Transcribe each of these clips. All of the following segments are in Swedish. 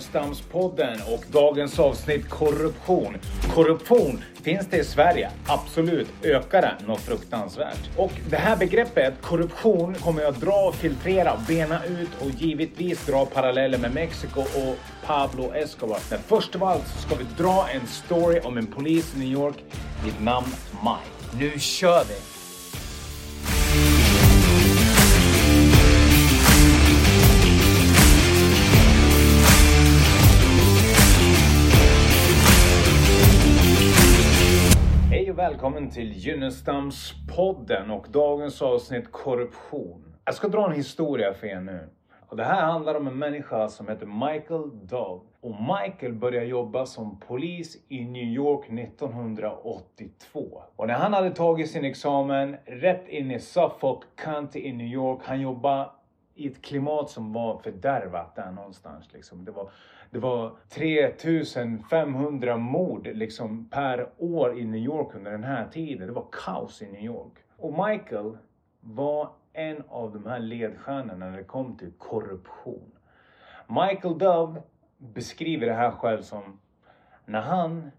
Gynnestamspodden och dagens avsnitt korruption. Korruption, finns det i Sverige? Absolut. Ökar det? Något fruktansvärt. Och det här begreppet korruption kommer jag dra, filtrera, bena ut och givetvis dra paralleller med Mexiko och Pablo Escobar. Men först av allt så ska vi dra en story om en polis i New York vid namn Mike. Nu kör vi! Välkommen till Gynnestams-podden och dagens avsnitt korruption. Jag ska dra en historia för er nu. Och det här handlar om en människa som heter Michael Dove. Och Michael började jobba som polis i New York 1982. Och när han hade tagit sin examen rätt in i Suffolk County i New York. Han jobbade i ett klimat som var fördärvat där någonstans. Liksom. Det, var, det var 3500 mord liksom, per år i New York under den här tiden. Det var kaos i New York. Och Michael var en av de här ledstjärnorna när det kom till korruption. Michael Dove beskriver det här själv som när han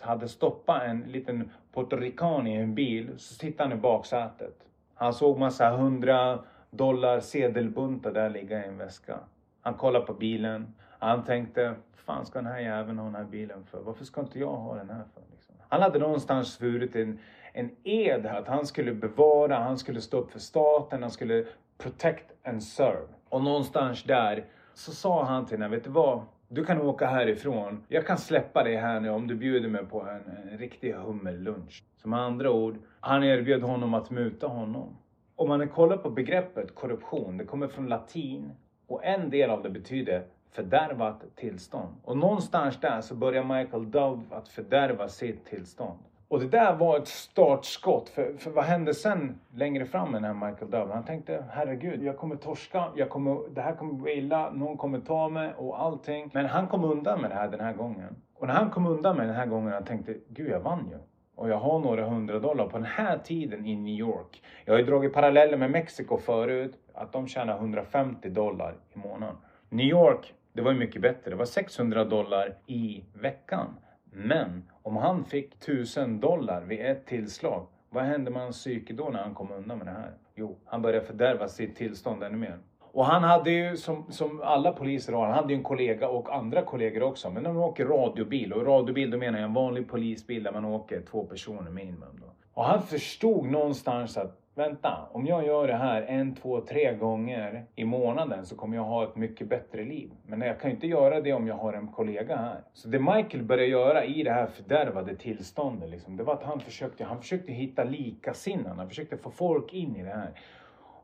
hade stoppat en liten puertorican i en bil så tittade han i baksätet. Han såg massa hundra dollar sedelbuntar där ligga i en väska. Han kollade på bilen. Han tänkte, fan ska den här jäveln ha den här bilen för? Varför ska inte jag ha den här för? Liksom. Han hade någonstans svurit en, en ed att han skulle bevara, han skulle stå upp för staten, han skulle protect and serve. Och någonstans där så sa han till henne, vet du vad? Du kan åka härifrån. Jag kan släppa dig här nu om du bjuder mig på en, en riktig hummerlunch. Som andra ord, han erbjöd honom att muta honom. Om man kollar på begreppet korruption, det kommer från latin och en del av det betyder fördärvat tillstånd. Och någonstans där så börjar Michael Dove att fördärva sitt tillstånd. Och det där var ett startskott. För, för vad hände sen längre fram med den här Michael Dove? Han tänkte, herregud, jag kommer torska, jag kommer, det här kommer gå illa, någon kommer ta mig och allting. Men han kom undan med det här den här gången. Och när han kom undan med den här gången, han tänkte, gud jag vann ju. Och jag har några hundra dollar på den här tiden i New York. Jag har ju dragit paralleller med Mexiko förut, att de tjänar 150 dollar i månaden. New York, det var ju mycket bättre. Det var 600 dollar i veckan. Men om han fick 1000 dollar vid ett tillslag, vad hände med hans psyke då när han kom undan med det här? Jo, han började fördärva sitt tillstånd ännu mer. Och han hade ju som, som alla poliser har, han hade ju en kollega och andra kollegor också. Men de åker radiobil och radiobil då menar jag en vanlig polisbil där man åker två personer minimum. Då. Och han förstod någonstans att vänta, om jag gör det här en, två, tre gånger i månaden så kommer jag ha ett mycket bättre liv. Men jag kan ju inte göra det om jag har en kollega här. Så det Michael började göra i det här fördärvade tillståndet, liksom, det var att han försökte, han försökte hitta likasinnade. Han försökte få folk in i det här.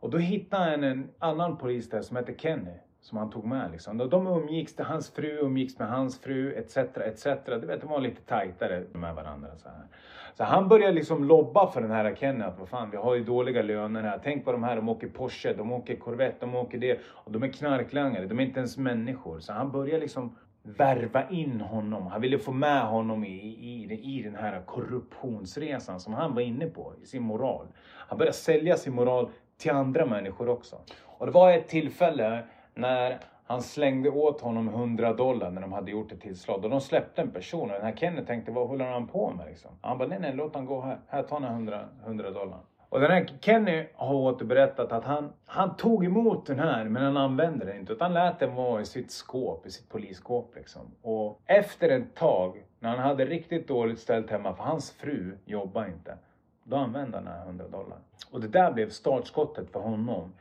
Och då hittade han en annan polis där som hette Kenny. Som han tog med liksom. Och de umgicks, hans fru umgicks med hans fru etc. etc. Du vet, de var lite tajtare med varandra. Så, här. så han började liksom lobba för den här Kenny. Att vad fan, vi har ju dåliga löner här. Tänk på de här, de åker Porsche, de åker Corvette, de åker det. Och de är knarklangare, de är inte ens människor. Så han började liksom värva in honom. Han ville få med honom i, i, i den här korruptionsresan som han var inne på, i sin moral. Han började sälja sin moral till andra människor också. Och det var ett tillfälle när han slängde åt honom 100 dollar när de hade gjort ett tillslag. Och de släppte en person och den här Kenny tänkte, vad håller han på med liksom? Han bara, nej nej låt han gå här. Här, ta han 100, 100 dollar. Och den här Kenny har återberättat att han, han tog emot den här men han använde den inte. Utan lät den vara i sitt skåp, i sitt polisskåp liksom. Och efter ett tag, när han hade riktigt dåligt ställt hemma, för hans fru jobbar inte. Då använde han den här 100 dollar. Och det där blev startskottet för honom.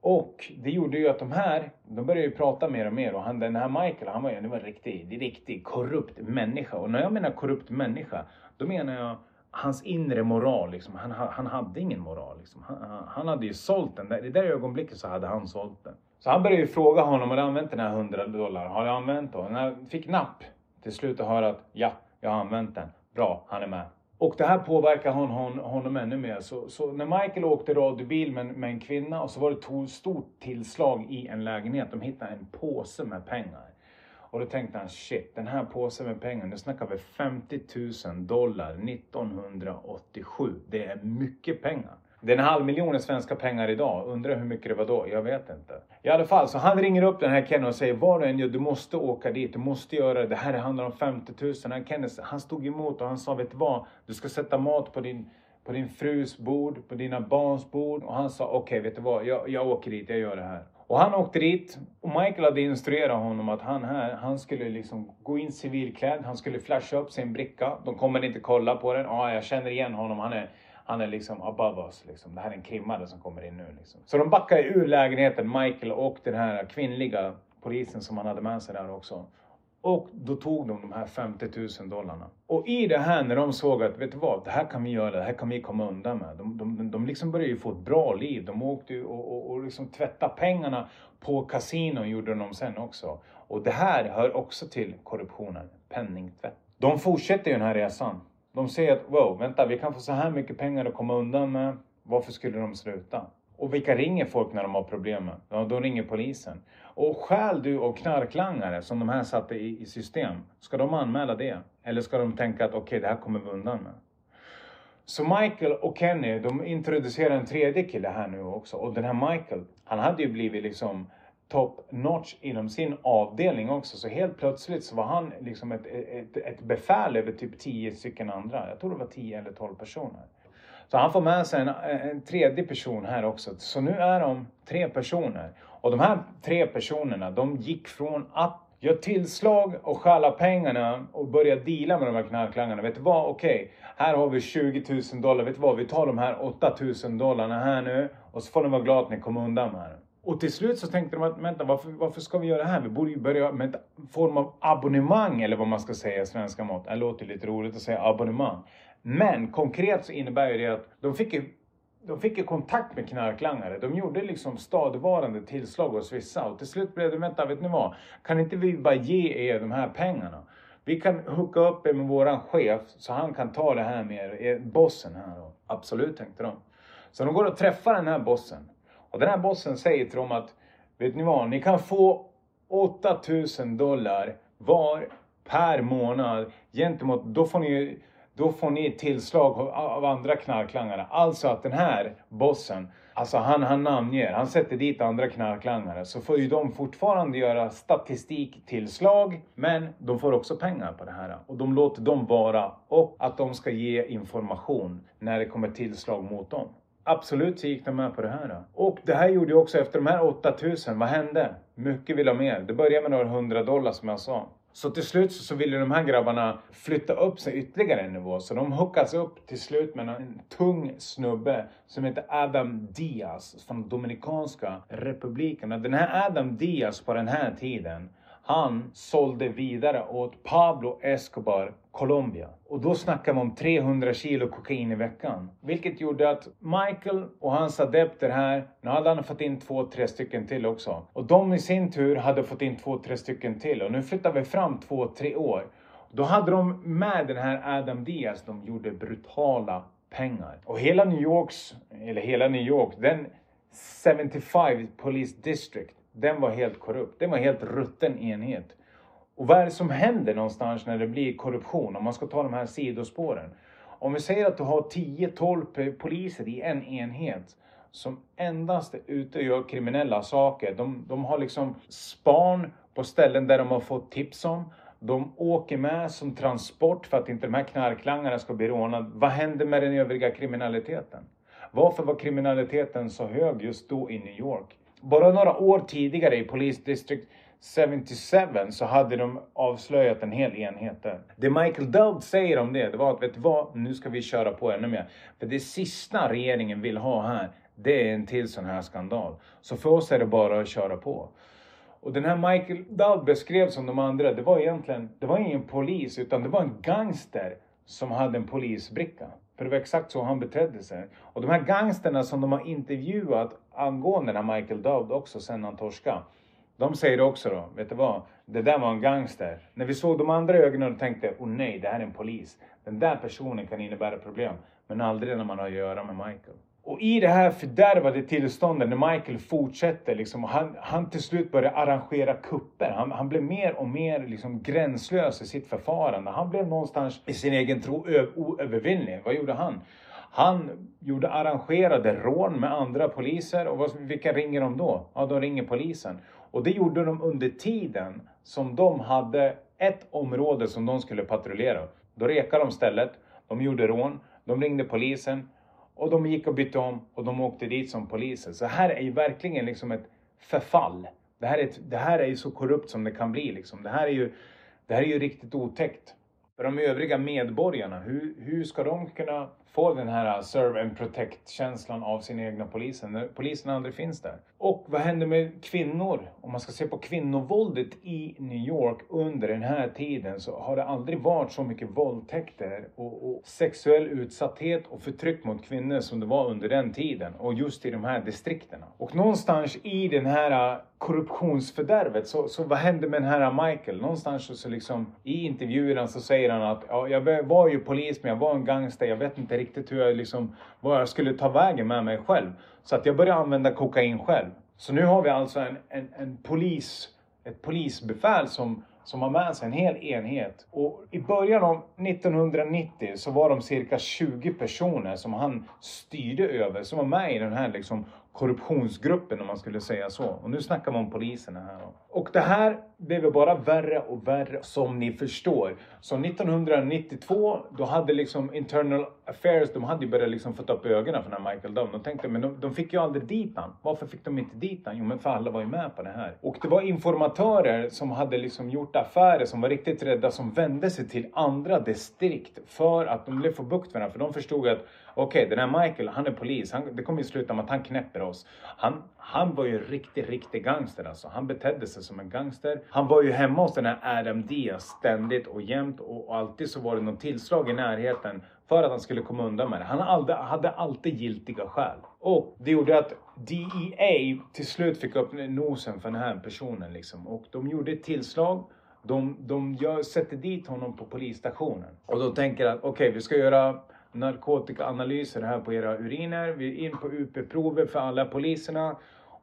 Och det gjorde ju att de här, de började ju prata mer och mer och han, den här Michael, han var ju en riktig, riktig korrupt människa. Och när jag menar korrupt människa, då menar jag hans inre moral. Liksom. Han, han hade ingen moral. Liksom. Han, han, hade ju sålt den. I det där ögonblicket så hade han sålt den. Så han började ju fråga honom, har du använt den här 100 dollar? Har du använt den? När han fick napp till slut och höra att ja, jag har använt den. Bra, han är med. Och det här påverkar hon, hon, honom ännu mer. Så, så, när Michael åkte radiobil med, med en kvinna och så var det ett stort tillslag i en lägenhet. De hittade en påse med pengar. Och då tänkte han shit, den här påsen med pengar, nu snackar vi 50 000 dollar 1987. Det är mycket pengar. Det är en halv miljon svenska pengar idag. Undrar hur mycket det var då? Jag vet inte. I alla fall, så han ringer upp den här Kenny och säger vad du än gör, du måste åka dit, du måste göra det. Det här handlar om 50 000. Han, Kenny, han stod emot och han sa, vet du vad? Du ska sätta mat på din på din frus bord, på dina barns bord. Och han sa okej, okay, vet du vad, jag, jag åker dit, jag gör det här. Och han åkte dit och Michael hade instruerat honom att han här, han skulle liksom gå in civilklädd, han skulle flasha upp sin bricka. De kommer inte kolla på den. Ja, ah, jag känner igen honom, han är, han är liksom above us. Liksom. Det här är en krimmare som kommer in nu. Liksom. Så de backade ur lägenheten, Michael och den här kvinnliga polisen som han hade med sig där också. Och då tog de de här 50 000 dollarna. Och i det här när de såg att, vet du vad, det här kan vi göra, det här kan vi komma undan med. De, de, de liksom började ju få ett bra liv. De åkte ju och, och, och liksom tvättade pengarna på kasinon gjorde de sen också. Och det här hör också till korruptionen, penningtvätt. De fortsätter ju den här resan. De säger att wow, vänta, vi kan få så här mycket pengar att komma undan med. Varför skulle de sluta? Och vilka ringer folk när de har problem? Ja, då ringer polisen. Och skäl du och knarklangare som de här satte i, i, system, ska de anmäla det? Eller ska de tänka att okej, okay, det här kommer vi undan med? Så Michael och Kenny, de introducerar en tredje kille här nu också. Och den här Michael, han hade ju blivit liksom top notch inom sin avdelning också. Så helt plötsligt så var han liksom ett, ett, ett befäl över typ 10 stycken andra. Jag tror det var 10 eller 12 personer. Så han får med sig en, en tredje person här också. Så nu är de tre personer. Och de här tre personerna, de gick från att göra tillslag och stjäla pengarna och börja deala med de här knarklangarna. Vet du vad? Okej, okay, här har vi 20 000 dollar. Vet du vad? Vi tar de här 8 000 dollarna här nu och så får ni vara glada att ni kom undan med det. Och till slut så tänkte de att, vänta, varför, varför ska vi göra det här? Vi borde ju börja med en form av abonnemang, eller vad man ska säga i svenska mått. Det låter lite roligt att säga abonnemang. Men konkret så innebär ju det att de fick ju, de fick ju kontakt med knarklangare. De gjorde liksom stadigvarande tillslag hos vissa. Och till slut blev det, vänta, vet ni vad? Kan inte vi bara ge er de här pengarna? Vi kan hooka upp er med våran chef så han kan ta det här med er, bossen här. Då. Absolut, tänkte de. Så de går och träffar den här bossen. Och den här bossen säger till dem att, vet ni vad? Ni kan få 8000 dollar var per månad gentemot, då får ni då får ni tillslag av andra knarklangare. Alltså att den här bossen, alltså han, han namnger, han sätter dit andra knarklangare. Så får ju de fortfarande göra statistiktillslag, men de får också pengar på det här. Och de låter dem vara och att de ska ge information när det kommer tillslag mot dem. Absolut så gick de med på det här. Och det här gjorde jag också efter de här 8000, vad hände? Mycket vill ha mer. Det började med några hundra dollar som jag sa. Så till slut så ville de här grabbarna flytta upp sig ytterligare en nivå. Så de hookas upp till slut med en tung snubbe som heter Adam Diaz från Dominikanska republiken. Den här Adam Diaz på den här tiden han sålde vidare åt Pablo Escobar Colombia. Och då snackar man om 300 kilo kokain i veckan. Vilket gjorde att Michael och hans adepter här, nu hade han fått in två, tre stycken till också. Och de i sin tur hade fått in två, tre stycken till. Och nu flyttar vi fram två, tre år. Då hade de med den här Adam Diaz, de gjorde brutala pengar. Och hela New Yorks, eller hela New York, den 75 Police District den var helt korrupt. Den var helt rutten enhet. Och vad är det som händer någonstans när det blir korruption? Om man ska ta de här sidospåren. Om vi säger att du har 10-12 poliser i en enhet som endast är ute och gör kriminella saker. De, de har liksom span på ställen där de har fått tips om. De åker med som transport för att inte de här knarklangarna ska bli rånade. Vad händer med den övriga kriminaliteten? Varför var kriminaliteten så hög just då i New York? Bara några år tidigare i polisdistrikt 77 så hade de avslöjat en hel enhet där. Det Michael Dowd säger om det, det var att vet du vad, nu ska vi köra på ännu mer. För det sista regeringen vill ha här, det är en till sån här skandal. Så för oss är det bara att köra på. Och den här Michael Dowd beskrev som de andra, det var egentligen, det var ingen polis utan det var en gangster som hade en polisbricka. För det var exakt så han betedde sig. Och de här gangsterna som de har intervjuat angående den här Michael Dowd också sen han torskade. De säger också då, vet du vad? Det där var en gangster. När vi såg de andra ögonen och tänkte, åh oh nej, det här är en polis. Den där personen kan innebära problem. Men aldrig när man har att göra med Michael. Och i det här fördärvade tillståndet när Michael fortsätter, liksom, han, han till slut börjar arrangera kupper. Han, han blev mer och mer liksom, gränslös i sitt förfarande. Han blev någonstans i sin egen tro oövervinnlig. Vad gjorde han? Han gjorde arrangerade rån med andra poliser och vilka ringer de då? Ja, de ringer polisen. Och det gjorde de under tiden som de hade ett område som de skulle patrullera. Då rekade de stället, de gjorde rån, de ringde polisen och de gick och bytte om och de åkte dit som poliser. Så här är ju verkligen liksom ett förfall. Det här är, ett, det här är ju så korrupt som det kan bli liksom. Det här är ju, det här är ju riktigt otäckt. För de övriga medborgarna, hur, hur ska de kunna få den här uh, serve and protect-känslan av sin egna polisen när polisen aldrig finns där? Och vad händer med kvinnor? Om man ska se på kvinnovåldet i New York under den här tiden så har det aldrig varit så mycket våldtäkter och, och sexuell utsatthet och förtryck mot kvinnor som det var under den tiden och just i de här distrikterna. Och någonstans i den här uh, korruptionsfördärvet. Så, så vad hände med den här uh, Michael? Någonstans så, så liksom i intervjuerna så säger han att ja, jag var ju polis men jag var en gangster. Jag vet inte riktigt hur jag liksom, vad jag skulle ta vägen med mig själv. Så att jag började använda kokain själv. Så nu har vi alltså en, en, en polis, ett polisbefäl som som har med sig en hel enhet. Och i början av 1990 så var de cirka 20 personer som han styrde över, som var med i den här liksom korruptionsgruppen om man skulle säga så. Och nu snackar man om poliserna här. Och det här blev bara värre och värre som ni förstår. Så 1992 då hade liksom internal affairs, de hade ju börjat liksom fått upp ögonen för den här Michael Dunn. De tänkte men de, de fick ju aldrig dit han. Varför fick de inte dit han? Jo men för alla var ju med på det här. Och det var informatörer som hade liksom gjort affärer som var riktigt rädda som vände sig till andra distrikt för att de blev få bukt med det För de förstod att okej okay, den här Michael, han är polis. Han, det kommer ju sluta med att han knäpper oss. Han, han var ju en riktig, riktig gangster alltså. Han betedde sig som en gangster. Han var ju hemma hos den här Adam Diaz ständigt och jämt och, och alltid så var det något tillslag i närheten för att han skulle komma undan med det. Han aldrig, hade alltid giltiga skäl. Och det gjorde att DEA till slut fick upp nosen för den här personen liksom. Och de gjorde ett tillslag. De, de gör, sätter dit honom på polisstationen. Och då tänker att okej, okay, vi ska göra narkotikaanalyser här på era uriner. Vi är in på UP-prover för alla poliserna.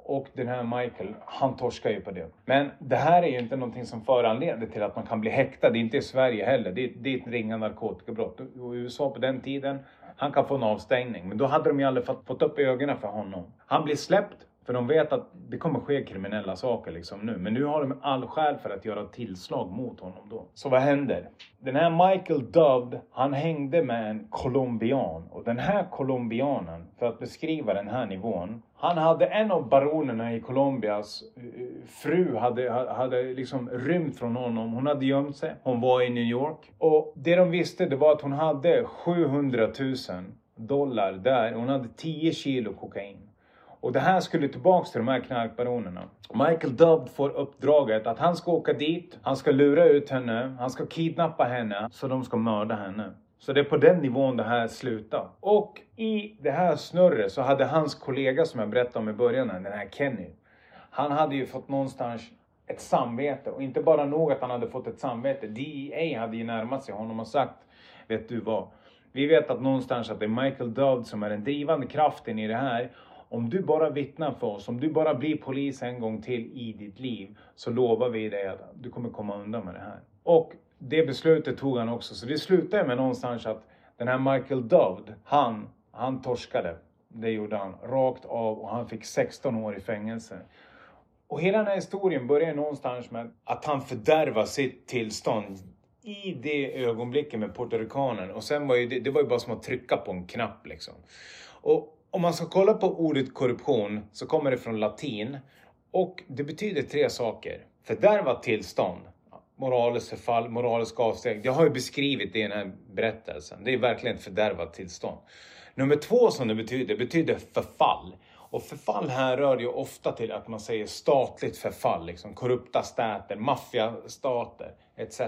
Och den här Michael, han torskar ju på det. Men det här är ju inte någonting som föranleder till att man kan bli häktad. Det är inte i Sverige heller. Det är, det är ett ringa narkotikabrott. Och i USA på den tiden, han kan få en avstängning. Men då hade de ju aldrig fått, fått upp ögonen för honom. Han blir släppt för de vet att det kommer ske kriminella saker liksom nu. Men nu har de all skäl för att göra tillslag mot honom då. Så vad händer? Den här Michael Dove, han hängde med en colombian. Och den här colombianen, för att beskriva den här nivån. Han hade en av baronerna i Colombias eh, fru hade, hade liksom rymt från honom. Hon hade gömt sig. Hon var i New York. Och det de visste det var att hon hade 700 000 dollar där. Hon hade 10 kilo kokain. Och det här skulle tillbaks till de här knarkbaronerna. Michael Dubb får uppdraget att han ska åka dit, han ska lura ut henne, han ska kidnappa henne, så de ska mörda henne. Så det är på den nivån det här slutar. Och i det här snurret så hade hans kollega som jag berättade om i början, den här Kenny. Han hade ju fått någonstans ett samvete och inte bara nog att han hade fått ett samvete. DEA hade ju närmat sig honom och sagt, vet du vad? Vi vet att någonstans att det är Michael Dove som är den drivande kraften i det här om du bara vittnar för oss, om du bara blir polis en gång till i ditt liv, så lovar vi dig att du kommer komma undan med det här. Och det beslutet tog han också, så det slutade med någonstans att den här Michael Dowd, han, han torskade. Det gjorde han rakt av och han fick 16 år i fängelse. Och hela den här historien börjar någonstans med att han fördärvar sitt tillstånd i det ögonblicket med puertoricanen. Och sen var ju det, det var ju bara som att trycka på en knapp liksom. Och om man ska kolla på ordet korruption så kommer det från latin och det betyder tre saker. Fördärvat tillstånd, moraliskt förfall, moraliska avsteg. Jag har ju beskrivit det i den här berättelsen. Det är verkligen ett fördärvat tillstånd. Nummer två som det betyder, betyder förfall. Och förfall här rör ju ofta till att man säger statligt förfall, liksom korrupta stater, maffiastater etc.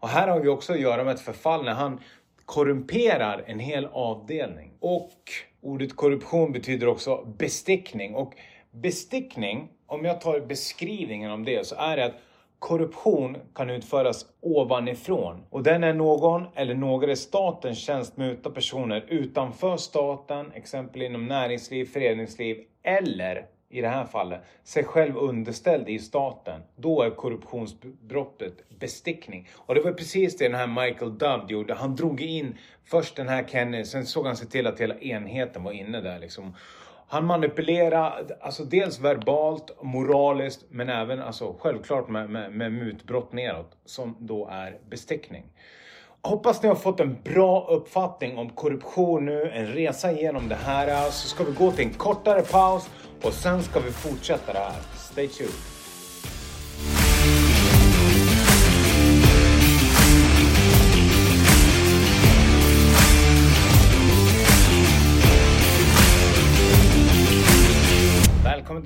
Och här har vi också att göra med ett förfall när han korrumperar en hel avdelning. Och ordet korruption betyder också bestickning. Och bestickning, om jag tar beskrivningen om det, så är det att korruption kan utföras ovanifrån. Och den är någon eller några i statens tjänst mutar personer utanför staten, exempel inom näringsliv, föreningsliv eller i det här fallet, sig själv underställd i staten, då är korruptionsbrottet bestickning. Och det var precis det den här Michael Dubb gjorde. Han drog in först den här Kenny, sen såg han se till att hela enheten var inne där liksom. Han manipulerade, alltså dels verbalt, moraliskt, men även alltså självklart med, med, med mutbrott neråt, som då är bestickning. Hoppas ni har fått en bra uppfattning om korruption nu, en resa igenom det här. Så ska vi gå till en kortare paus och sen ska vi fortsätta det här. Stay tuned!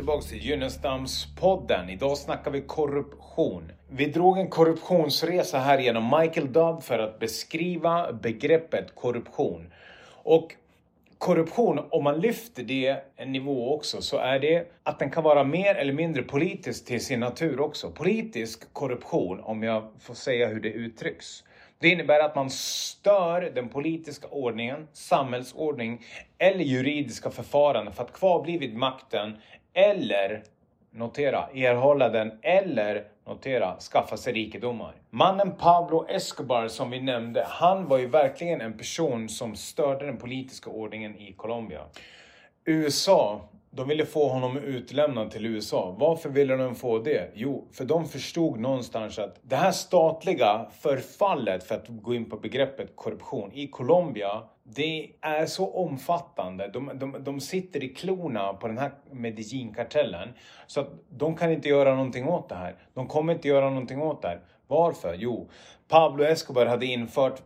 Tillbaka till Gynnestams-podden. Idag snackar vi korruption. Vi drog en korruptionsresa här genom Michael Dubb för att beskriva begreppet korruption. Och korruption, om man lyfter det en nivå också, så är det att den kan vara mer eller mindre politisk till sin natur också. Politisk korruption, om jag får säga hur det uttrycks. Det innebär att man stör den politiska ordningen, samhällsordning eller juridiska förfaranden för att kvarbli vid makten eller, notera, erhålla den eller, notera, skaffa sig rikedomar. Mannen Pablo Escobar som vi nämnde, han var ju verkligen en person som störde den politiska ordningen i Colombia. USA de ville få honom utlämnad till USA. Varför ville de få det? Jo, för de förstod någonstans att det här statliga förfallet, för att gå in på begreppet korruption, i Colombia, det är så omfattande. De, de, de sitter i klorna på den här Medellin-kartellen. Så att de kan inte göra någonting åt det här. De kommer inte göra någonting åt det här. Varför? Jo, Pablo Escobar hade infört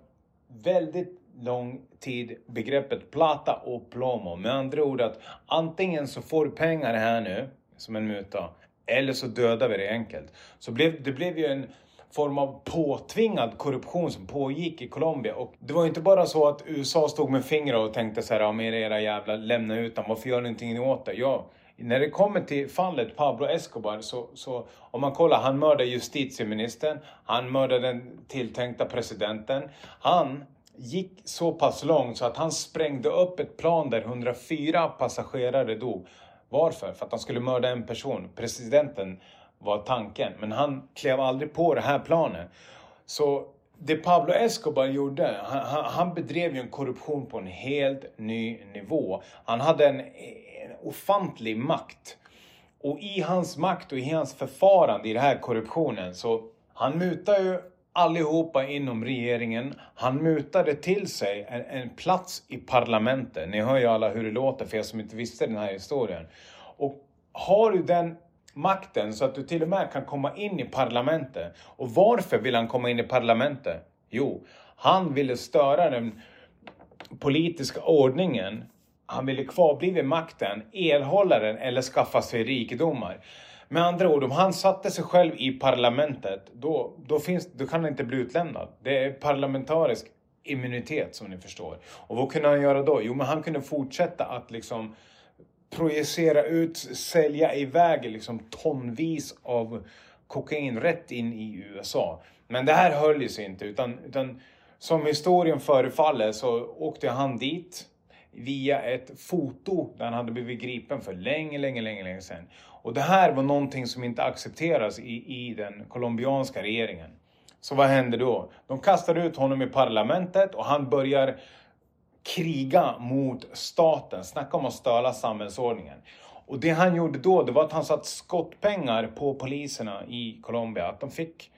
väldigt lång tid begreppet plata och plomo. Med andra ord att antingen så får du pengar här nu som en muta eller så dödar vi dig enkelt. Så blev, det blev ju en form av påtvingad korruption som pågick i Colombia. Och det var ju inte bara så att USA stod med fingrar och tänkte så här, ja med era jävla lämna ut dem, varför gör ni ingenting åt det? Ja, när det kommer till fallet Pablo Escobar så, så om man kollar, han mördade justitieministern, han mördade den tilltänkta presidenten. Han gick så pass långt så att han sprängde upp ett plan där 104 passagerare dog. Varför? För att han skulle mörda en person. Presidenten var tanken, men han klev aldrig på det här planet. Så det Pablo Escobar gjorde, han, han bedrev ju en korruption på en helt ny nivå. Han hade en, en ofantlig makt. Och i hans makt och i hans förfarande i den här korruptionen så han mutar ju allihopa inom regeringen. Han mutade till sig en, en, plats i parlamentet. Ni hör ju alla hur det låter för er som inte visste den här historien. Och har du den makten så att du till och med kan komma in i parlamentet. Och varför vill han komma in i parlamentet? Jo, han ville störa den politiska ordningen. Han ville kvarbli vid makten, erhålla den eller skaffa sig rikedomar. Med andra ord, om han satte sig själv i parlamentet, då, då, finns, då kan han inte bli utlämnad. Det är parlamentarisk immunitet som ni förstår. Och vad kunde han göra då? Jo, men han kunde fortsätta att liksom projicera ut, sälja iväg liksom tonvis av kokain rätt in i USA. Men det här höll ju sig inte, utan, utan som historien förefaller så åkte han dit via ett foto där han hade blivit gripen för länge, länge, länge, länge sedan. Och det här var någonting som inte accepteras i, i den colombianska regeringen. Så vad händer då? De kastar ut honom i parlamentet och han börjar kriga mot staten. Snacka om att stöla samhällsordningen. Och det han gjorde då, det var att han satt skottpengar på poliserna i Colombia. Att de fick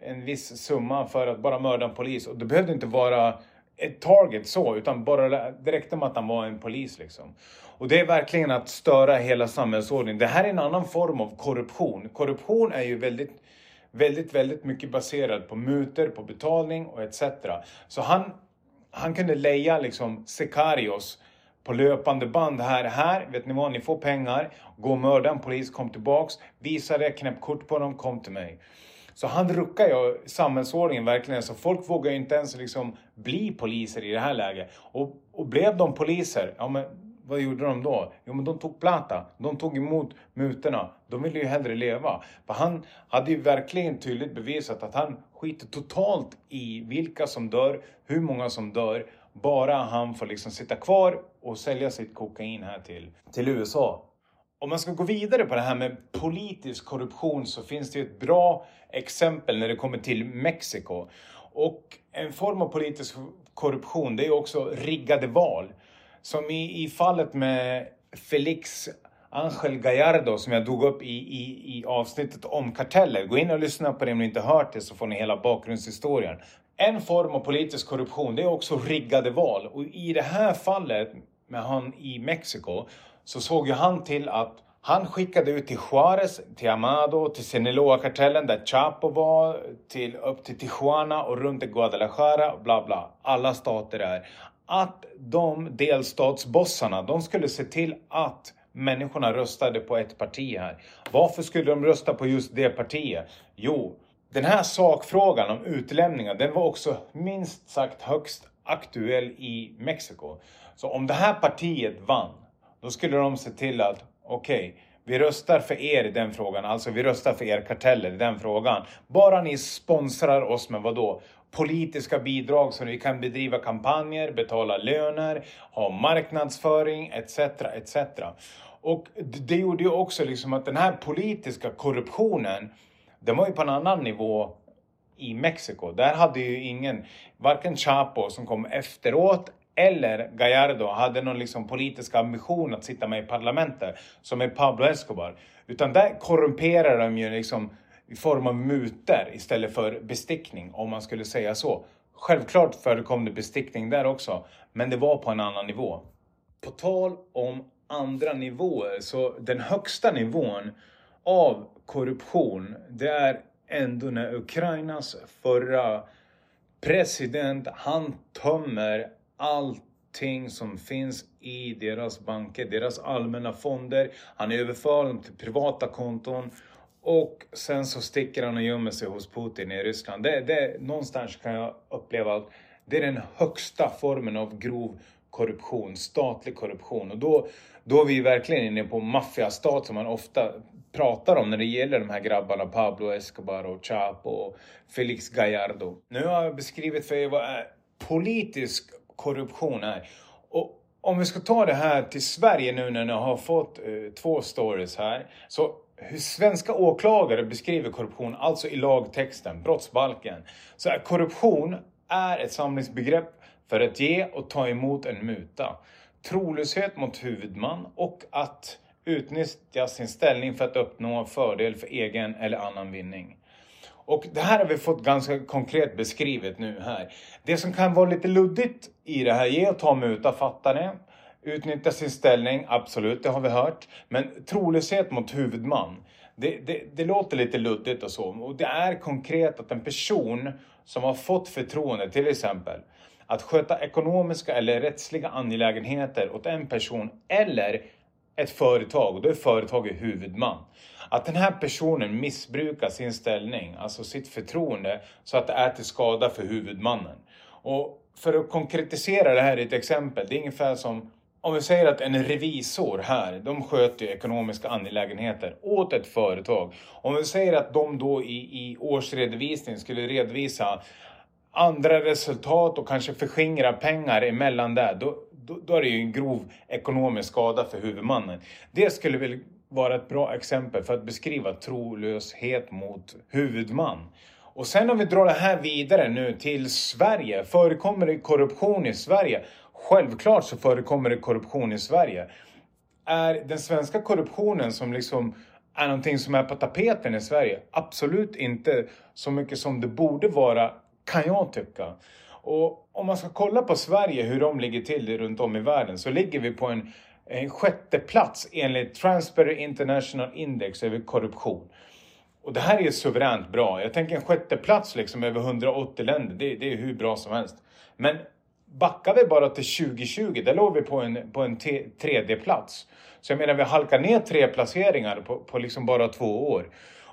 en viss summa för att bara mörda en polis. Och det behövde inte vara ett target så, utan bara det räckte med att han var en polis liksom. Och det är verkligen att störa hela samhällsordningen. Det här är en annan form av korruption. Korruption är ju väldigt, väldigt, väldigt mycket baserad på muter, på betalning och etc. Så han, han kunde leja liksom Sekarios på löpande band här, här, vet ni vad, ni får pengar, gå och mörda en polis, kom tillbaks, visa det, knäpp kort på dem, kom till mig. Så han ruckar ju samhällsordningen verkligen. Så folk vågar ju inte ens liksom bli poliser i det här läget. Och, och blev de poliser, ja men vad gjorde de då? Jo men de tog plata. De tog emot mutorna. De ville ju hellre leva. För han hade ju verkligen tydligt bevisat att han skiter totalt i vilka som dör, hur många som dör. Bara han får liksom sitta kvar och sälja sitt kokain här till, till USA om man ska gå vidare på det här med politisk korruption så finns det ett bra exempel när det kommer till Mexiko. Och en form av politisk korruption det är också riggade val. Som i, i fallet med Felix Angel Gallardo som jag tog upp i, i, i avsnittet om karteller. Gå in och lyssna på det om ni inte hört det så får ni hela bakgrundshistorien. En form av politisk korruption det är också riggade val och i det här fallet med han i Mexiko så såg ju han till att han skickade ut till Juarez, till Amado, till Sinaloa-kartellen där Chapo var, till, upp till Tijuana och runt i Guadalajara, bla bla. Alla stater där. Att de delstatsbossarna, de skulle se till att människorna röstade på ett parti här. Varför skulle de rösta på just det partiet? Jo, den här sakfrågan om utlämningar, den var också minst sagt högst aktuell i Mexiko. Så om det här partiet vann, då skulle de se till att okej, okay, vi röstar för er i den frågan, alltså vi röstar för er karteller i den frågan. Bara ni sponsrar oss med vad då? Politiska bidrag så vi kan bedriva kampanjer, betala löner, ha marknadsföring etc. etc. Och det gjorde ju också liksom att den här politiska korruptionen, den var ju på en annan nivå i Mexiko. Där hade ju ingen, varken Chapo som kom efteråt eller Gallardo hade någon liksom politisk ambition att sitta med i parlamentet som är Pablo Escobar. Utan där korrumperar de ju liksom i form av muter istället för bestickning om man skulle säga så. Självklart förekom det bestickning där också, men det var på en annan nivå. På tal om andra nivåer, så den högsta nivån av korruption, det är ändå när Ukrainas förra president, han tömmer allting som finns i deras banker, deras allmänna fonder. Han överför dem till privata konton och sen så sticker han och gömmer sig hos Putin i Ryssland. Det, det, någonstans kan jag uppleva att det är den högsta formen av grov korruption, statlig korruption. Och då, då är vi verkligen inne på maffiastat som man ofta pratar om när det gäller de här grabbarna Pablo Escobar och Chapo och Felix Gallardo. Nu har jag beskrivit för er vad politisk korruption är. Och om vi ska ta det här till Sverige nu när ni har fått eh, två stories här. Så hur svenska åklagare beskriver korruption, alltså i lagtexten, brottsbalken, så är korruption är ett samlingsbegrepp för att ge och ta emot en muta, trolöshet mot huvudman och att utnyttja sin ställning för att uppnå fördel för egen eller annan vinning. Och det här har vi fått ganska konkret beskrivet nu här. Det som kan vara lite luddigt i det här, ge och ta muta, fattar ni? Utnyttja sin ställning, absolut, det har vi hört. Men trolöshet mot huvudman, det, det, det, låter lite luddigt och så. Och det är konkret att en person som har fått förtroende, till exempel, att sköta ekonomiska eller rättsliga angelägenheter åt en person eller ett företag, och då är företaget huvudman. Att den här personen missbrukar sin ställning, alltså sitt förtroende, så att det är till skada för huvudmannen. Och för att konkretisera det här i ett exempel, det är ungefär som om vi säger att en revisor här, de sköter ju ekonomiska angelägenheter åt ett företag. Om vi säger att de då i, i årsredovisningen skulle redovisa andra resultat och kanske förskingra pengar emellan där, då, då, då är det ju en grov ekonomisk skada för huvudmannen. Det skulle väl vara ett bra exempel för att beskriva trolöshet mot huvudman. Och sen om vi drar det här vidare nu till Sverige. Förekommer det korruption i Sverige? Självklart så förekommer det korruption i Sverige. Är den svenska korruptionen som liksom är någonting som är på tapeten i Sverige? Absolut inte så mycket som det borde vara, kan jag tycka. Och om man ska kolla på Sverige, hur de ligger till runt om i världen, så ligger vi på en, en sjätte plats enligt Transparency International Index över korruption. Och det här är suveränt bra. Jag tänker en sjätte plats liksom över 180 länder, det, det är hur bra som helst. Men backar vi bara till 2020, där låg vi på en, på en tredje plats. Så jag menar, vi halkar ner tre placeringar på, på liksom bara två år.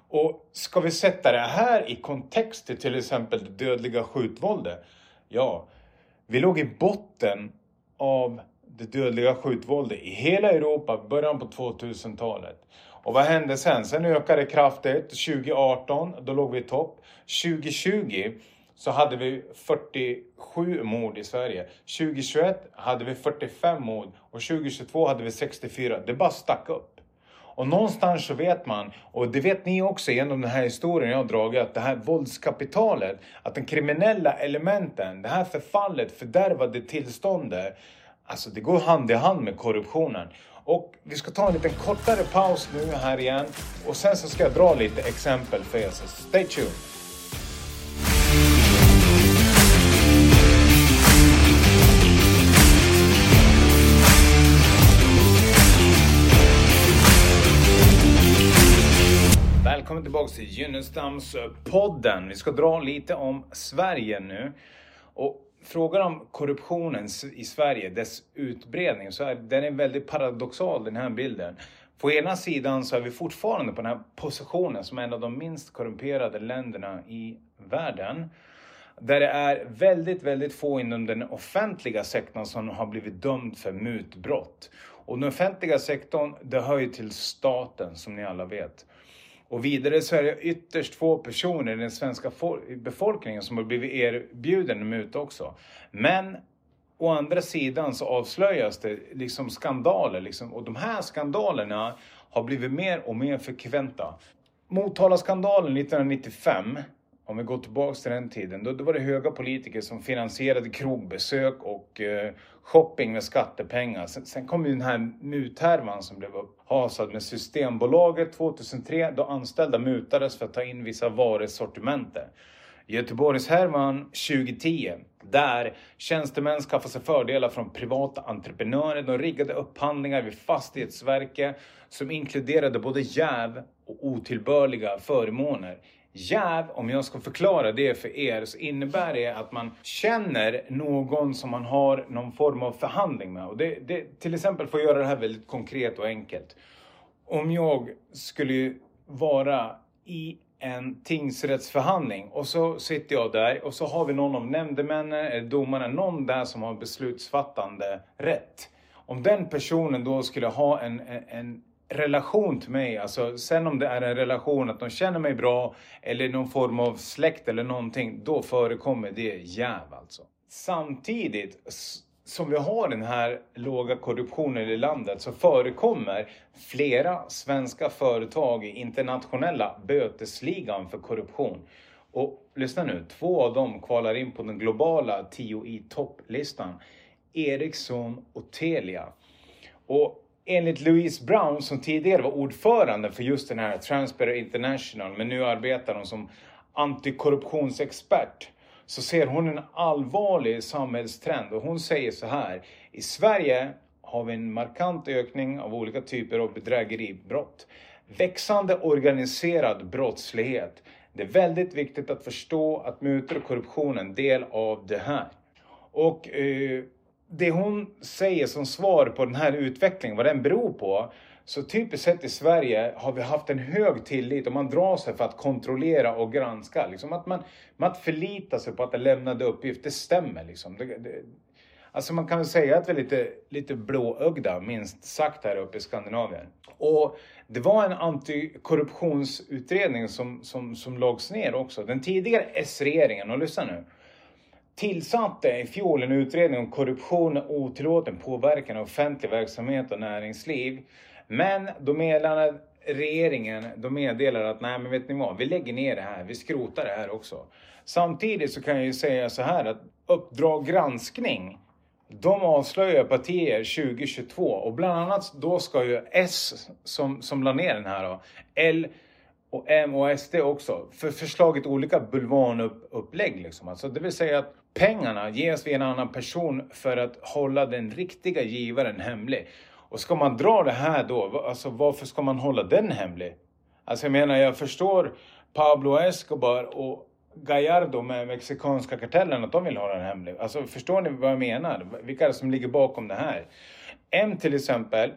Och ska vi sätta det här i kontext till till exempel det dödliga skjutvåldet Ja, vi låg i botten av det dödliga skjutvåldet i hela Europa början på 2000-talet. Och vad hände sen? Sen ökade det kraftigt. 2018, då låg vi i topp. 2020 så hade vi 47 mord i Sverige. 2021 hade vi 45 mord och 2022 hade vi 64. Det bara stack upp. Och någonstans så vet man, och det vet ni också genom den här historien jag har dragit, att det här våldskapitalet, att den kriminella elementen, det här förfallet, fördärvade tillståndet, alltså det går hand i hand med korruptionen. Och vi ska ta en liten kortare paus nu här igen och sen så ska jag dra lite exempel för er, så stay tuned. Välkommen tillbaka till Gynnestams-podden. Eh, vi ska dra lite om Sverige nu. Och frågan om korruptionen i Sverige, dess utbredning, så är den är väldigt paradoxal den här bilden. På ena sidan så är vi fortfarande på den här positionen som en av de minst korrumperade länderna i världen. Där det är väldigt, väldigt få inom den offentliga sektorn som har blivit dömd för mutbrott. Och den offentliga sektorn, det hör ju till staten som ni alla vet. Och vidare så är det ytterst få personer i den svenska befolkningen som har blivit erbjuden muta också. Men å andra sidan så avslöjas det liksom skandaler liksom, och de här skandalerna har blivit mer och mer frekventa. Motala-skandalen 1995 om vi går tillbaka till den tiden, då, då var det höga politiker som finansierade krogbesök och eh, shopping med skattepengar. Sen, sen kom ju den här muthärvan som blev upphasad med Systembolaget 2003 då anställda mutades för att ta in vissa varusortimenter. Göteborgshärvan 2010 där tjänstemän skaffade sig fördelar från privata entreprenörer. De riggade upphandlingar vid Fastighetsverket som inkluderade både jäv och otillbörliga förmåner. Jäv, om jag ska förklara det för er, så innebär det att man känner någon som man har någon form av förhandling med. Och det, det, till exempel, för att göra det här väldigt konkret och enkelt. Om jag skulle vara i en tingsrättsförhandling och så sitter jag där och så har vi någon av nämndemännen eller domarna, någon där som har beslutsfattande rätt. Om den personen då skulle ha en, en, en relation till mig. Alltså, sen om det är en relation att de känner mig bra eller någon form av släkt eller någonting, då förekommer det jäv alltså. Samtidigt som vi har den här låga korruptionen i landet så förekommer flera svenska företag i internationella bötesligan för korruption. Och lyssna nu, två av dem kvalar in på den globala 10 i topplistan. Ericsson och Telia. Och enligt Louise Brown som tidigare var ordförande för just den här Transparency International men nu arbetar hon som antikorruptionsexpert så ser hon en allvarlig samhällstrend och hon säger så här. I Sverige har vi en markant ökning av olika typer av bedrägeribrott. Växande organiserad brottslighet. Det är väldigt viktigt att förstå att mutor och korruption är en del av det här. Och eh, det hon säger som svar på den här utvecklingen, vad den beror på. Så typiskt sett i Sverige har vi haft en hög tillit och man drar sig för att kontrollera och granska. Liksom att man, man förlitar förlita sig på att det lämnade uppgift, det stämmer liksom. Det, det, alltså man kan väl säga att vi är lite, lite blåögda, minst sagt, här uppe i Skandinavien. Och det var en antikorruptionsutredning som, som, som lags ner också. Den tidigare S-regeringen, och lyssna nu tillsatte i fjol en utredning om korruption och otillåten påverkan av offentlig verksamhet och näringsliv. Men då meddelade regeringen, då meddelade att nej men vet ni vad, vi lägger ner det här, vi skrotar det här också. Samtidigt så kan jag ju säga så här att Uppdrag granskning de avslöjar partier 2022 och bland annat då ska ju S som, som la ner den här då, L och M och SD också, för förslaget olika bulvanupplägg liksom. Alltså det vill säga att pengarna ges via en annan person för att hålla den riktiga givaren hemlig. Och ska man dra det här då, alltså varför ska man hålla den hemlig? Alltså jag menar, jag förstår Pablo Escobar och Gallardo med mexikanska kartellen att de vill hålla den hemlig. Alltså förstår ni vad jag menar? Vilka är det som ligger bakom det här? M till exempel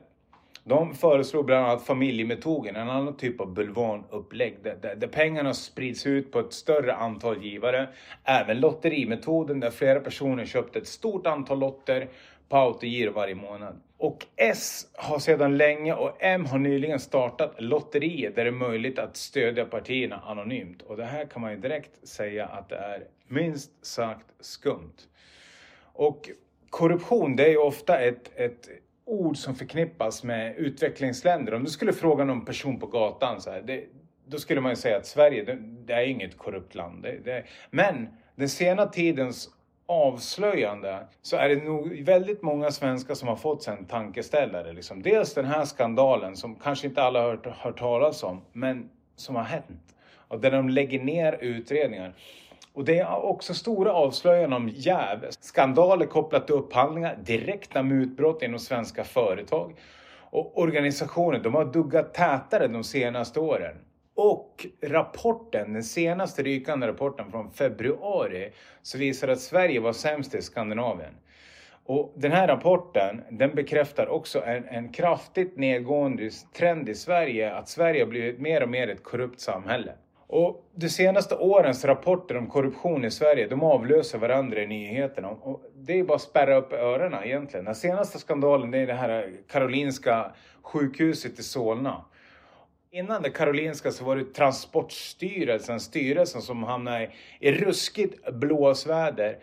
de föreslår bland annat familjemetoden, en annan typ av bulvanupplägg där, där, där, pengarna sprids ut på ett större antal givare. Även lotterimetoden där flera personer köpte ett stort antal lotter på autogiro varje månad. Och S har sedan länge och M har nyligen startat lotterier där det är möjligt att stödja partierna anonymt. Och det här kan man ju direkt säga att det är minst sagt skumt. Och korruption det är ju ofta ett, ett ord som förknippas med utvecklingsländer. Om du skulle fråga någon person på gatan så här, det, då skulle man ju säga att Sverige, det, det är inget korrupt land. Det, det, men den sena tidens avslöjande så är det nog väldigt många svenskar som har fått sig en tankeställare. Liksom. Dels den här skandalen som kanske inte alla har hört, hört talas om, men som har hänt. Och där de lägger ner utredningar. Och det är också stora avslöjanden om jäv, skandaler kopplat till upphandlingar, direkta mutbrott inom svenska företag. Och organisationer, de har duggat tätare de senaste åren. Och rapporten, den senaste rykande rapporten från februari, så visar att Sverige var sämst i Skandinavien. Och den här rapporten, den bekräftar också en, en kraftigt nedgående trend i Sverige, att Sverige har blivit mer och mer ett korrupt samhälle. Och de senaste årens rapporter om korruption i Sverige, de avlöser varandra i nyheterna. Och det är bara att spärra upp öronen egentligen. Den senaste skandalen det är det här Karolinska sjukhuset i Solna. Innan det Karolinska så var det Transportstyrelsen, styrelsen som hamnade i ruskigt blåsväder.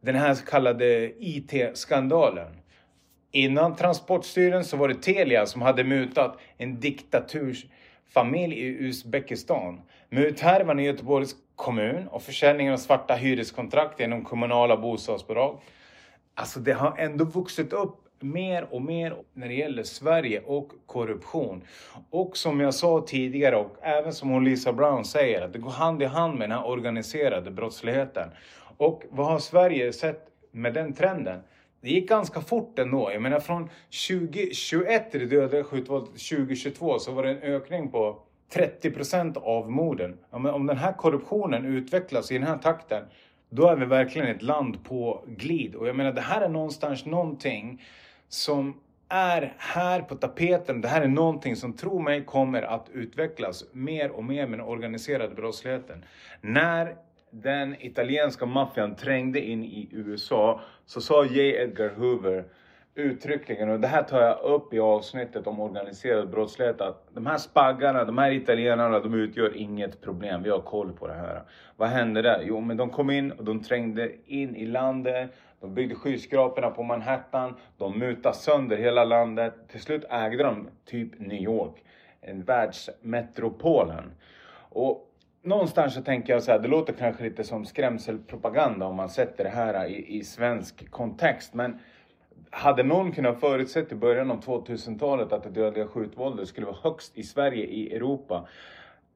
Den här så kallade IT-skandalen. Innan Transportstyrelsen så var det Telia som hade mutat en diktatursfamilj i Uzbekistan. Muthärvan i Göteborgs kommun och försäljningen av svarta hyreskontrakt genom kommunala bostadsbolag. Alltså det har ändå vuxit upp mer och mer när det gäller Sverige och korruption. Och som jag sa tidigare och även som hon Lisa Brown säger, att det går hand i hand med den här organiserade brottsligheten. Och vad har Sverige sett med den trenden? Det gick ganska fort ändå. Jag menar från 2021 till det dödliga skjutvåldet 2022 så var det en ökning på 30 procent av morden. Om den här korruptionen utvecklas i den här takten då är vi verkligen ett land på glid. Och jag menar det här är någonstans någonting som är här på tapeten. Det här är någonting som, tro mig, kommer att utvecklas mer och mer med den organiserade brottsligheten. När den italienska maffian trängde in i USA så sa J. Edgar Hoover uttryckligen, och det här tar jag upp i avsnittet om organiserad brottslighet, att de här spaggarna, de här italienarna, de utgör inget problem. Vi har koll på det här. Vad hände där? Jo, men de kom in och de trängde in i landet. De byggde skyskraporna på Manhattan. De mutade sönder hela landet. Till slut ägde de typ New York, en världsmetropolen. Och någonstans så tänker jag så här, det låter kanske lite som skrämselpropaganda om man sätter det här i, i svensk kontext. Men hade någon kunnat förutsätta i början av 2000-talet att det dödliga skjutvåldet skulle vara högst i Sverige, i Europa?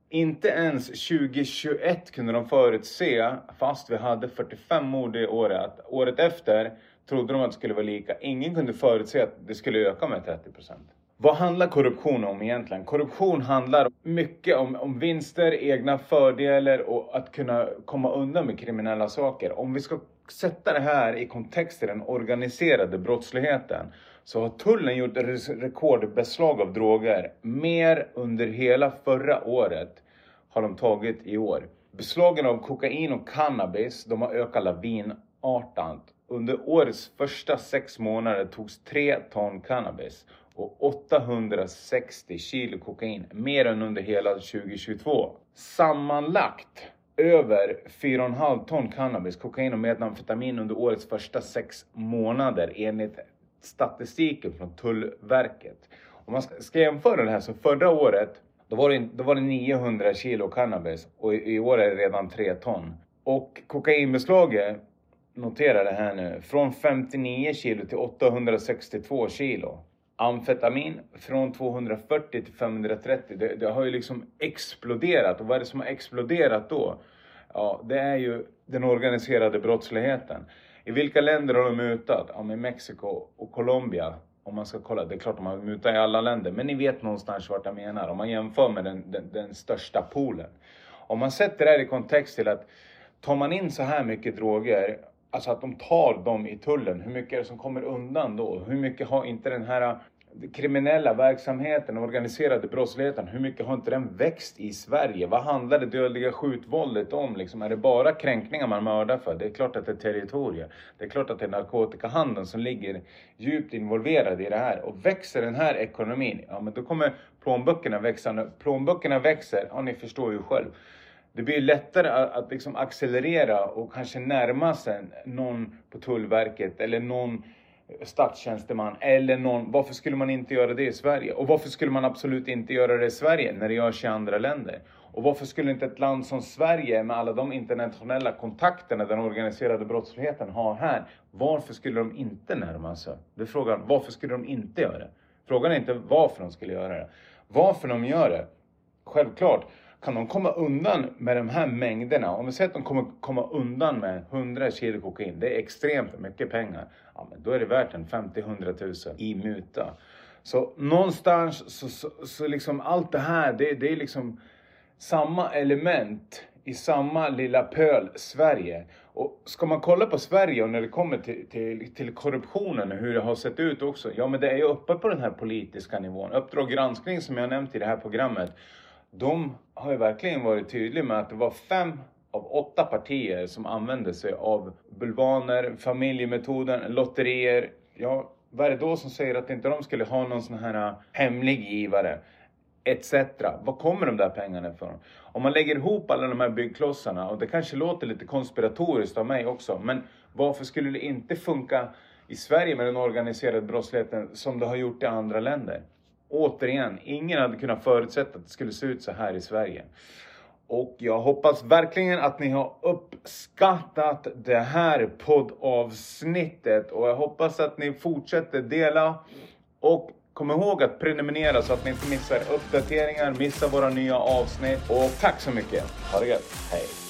Inte ens 2021 kunde de förutse, fast vi hade 45 mord det året. Året efter trodde de att det skulle vara lika. Ingen kunde förutse att det skulle öka med 30% Vad handlar korruption om egentligen? Korruption handlar mycket om, om vinster, egna fördelar och att kunna komma undan med kriminella saker. Om vi ska sätta det här i kontext till den organiserade brottsligheten så har tullen gjort rekordbeslag av droger. Mer under hela förra året har de tagit i år. Beslagen av kokain och cannabis de har ökat lavinartat. Under årets första sex månader togs 3 ton cannabis och 860 kilo kokain, mer än under hela 2022. Sammanlagt över 4,5 ton cannabis, kokain och metamfetamin under årets första sex månader enligt statistiken från Tullverket. Om man ska jämföra det här så förra året då var, det, då var det 900 kilo cannabis och i, i år är det redan 3 ton. Och kokainbeslaget, notera det här nu, från 59 kilo till 862 kilo. Amfetamin från 240 till 530. Det, det, har ju liksom exploderat. Och vad är det som har exploderat då? Ja, det är ju den organiserade brottsligheten. I vilka länder har de mutat? Ja, men Mexiko och Colombia. Om man ska kolla, det är klart de har mutat i alla länder, men ni vet någonstans vart jag menar. Om man jämför med den, den, den största poolen. Om man sätter det här i kontext till att tar man in så här mycket droger, alltså att de tar dem i tullen, hur mycket är det som kommer undan då? Hur mycket har inte den här kriminella verksamheten, organiserade brottsligheten, hur mycket har inte den växt i Sverige? Vad handlar det dödliga skjutvåldet om? Liksom, är det bara kränkningar man mördar för? Det är klart att det är territorier. Det är klart att det är narkotikahandeln som ligger djupt involverad i det här. Och växer den här ekonomin, ja men då kommer plånböckerna växa. Plånböckerna växer, ja ni förstår ju själv. Det blir lättare att, att liksom accelerera och kanske närma sig någon på Tullverket eller någon statstjänsteman eller någon. Varför skulle man inte göra det i Sverige? Och varför skulle man absolut inte göra det i Sverige när det görs i andra länder? Och varför skulle inte ett land som Sverige med alla de internationella kontakterna den organiserade brottsligheten har här, varför skulle de inte närma sig? Det är frågan, varför skulle de inte göra det? Frågan är inte varför de skulle göra det. Varför de gör det? Självklart, kan de komma undan med de här mängderna, om vi säger att de kommer komma undan med 100 kilo kokain, det är extremt mycket pengar. Ja, men då är det värt en 50-100 000 i muta. Så någonstans så, så, så liksom allt det här, det, det är liksom samma element i samma lilla pöl Sverige. Och ska man kolla på Sverige och när det kommer till, till, till korruptionen och hur det har sett ut också. Ja men det är ju uppe på den här politiska nivån. Uppdrag granskning som jag nämnt i det här programmet. De har ju verkligen varit tydliga med att det var fem av åtta partier som använde sig av bulvaner, familjemetoden, lotterier. Ja, vad är det då som säger att inte de skulle ha någon sån här äh, hemlig givare? etc. Var kommer de där pengarna ifrån? Om man lägger ihop alla de här byggklossarna, och det kanske låter lite konspiratoriskt av mig också, men varför skulle det inte funka i Sverige med den organiserade brottsligheten som det har gjort i andra länder? Återigen, ingen hade kunnat förutsätta att det skulle se ut så här i Sverige. Och jag hoppas verkligen att ni har uppskattat det här poddavsnittet och jag hoppas att ni fortsätter dela och Kom ihåg att prenumerera så att ni inte missar uppdateringar, missar våra nya avsnitt. Och tack så mycket. Ha det gött. Hej.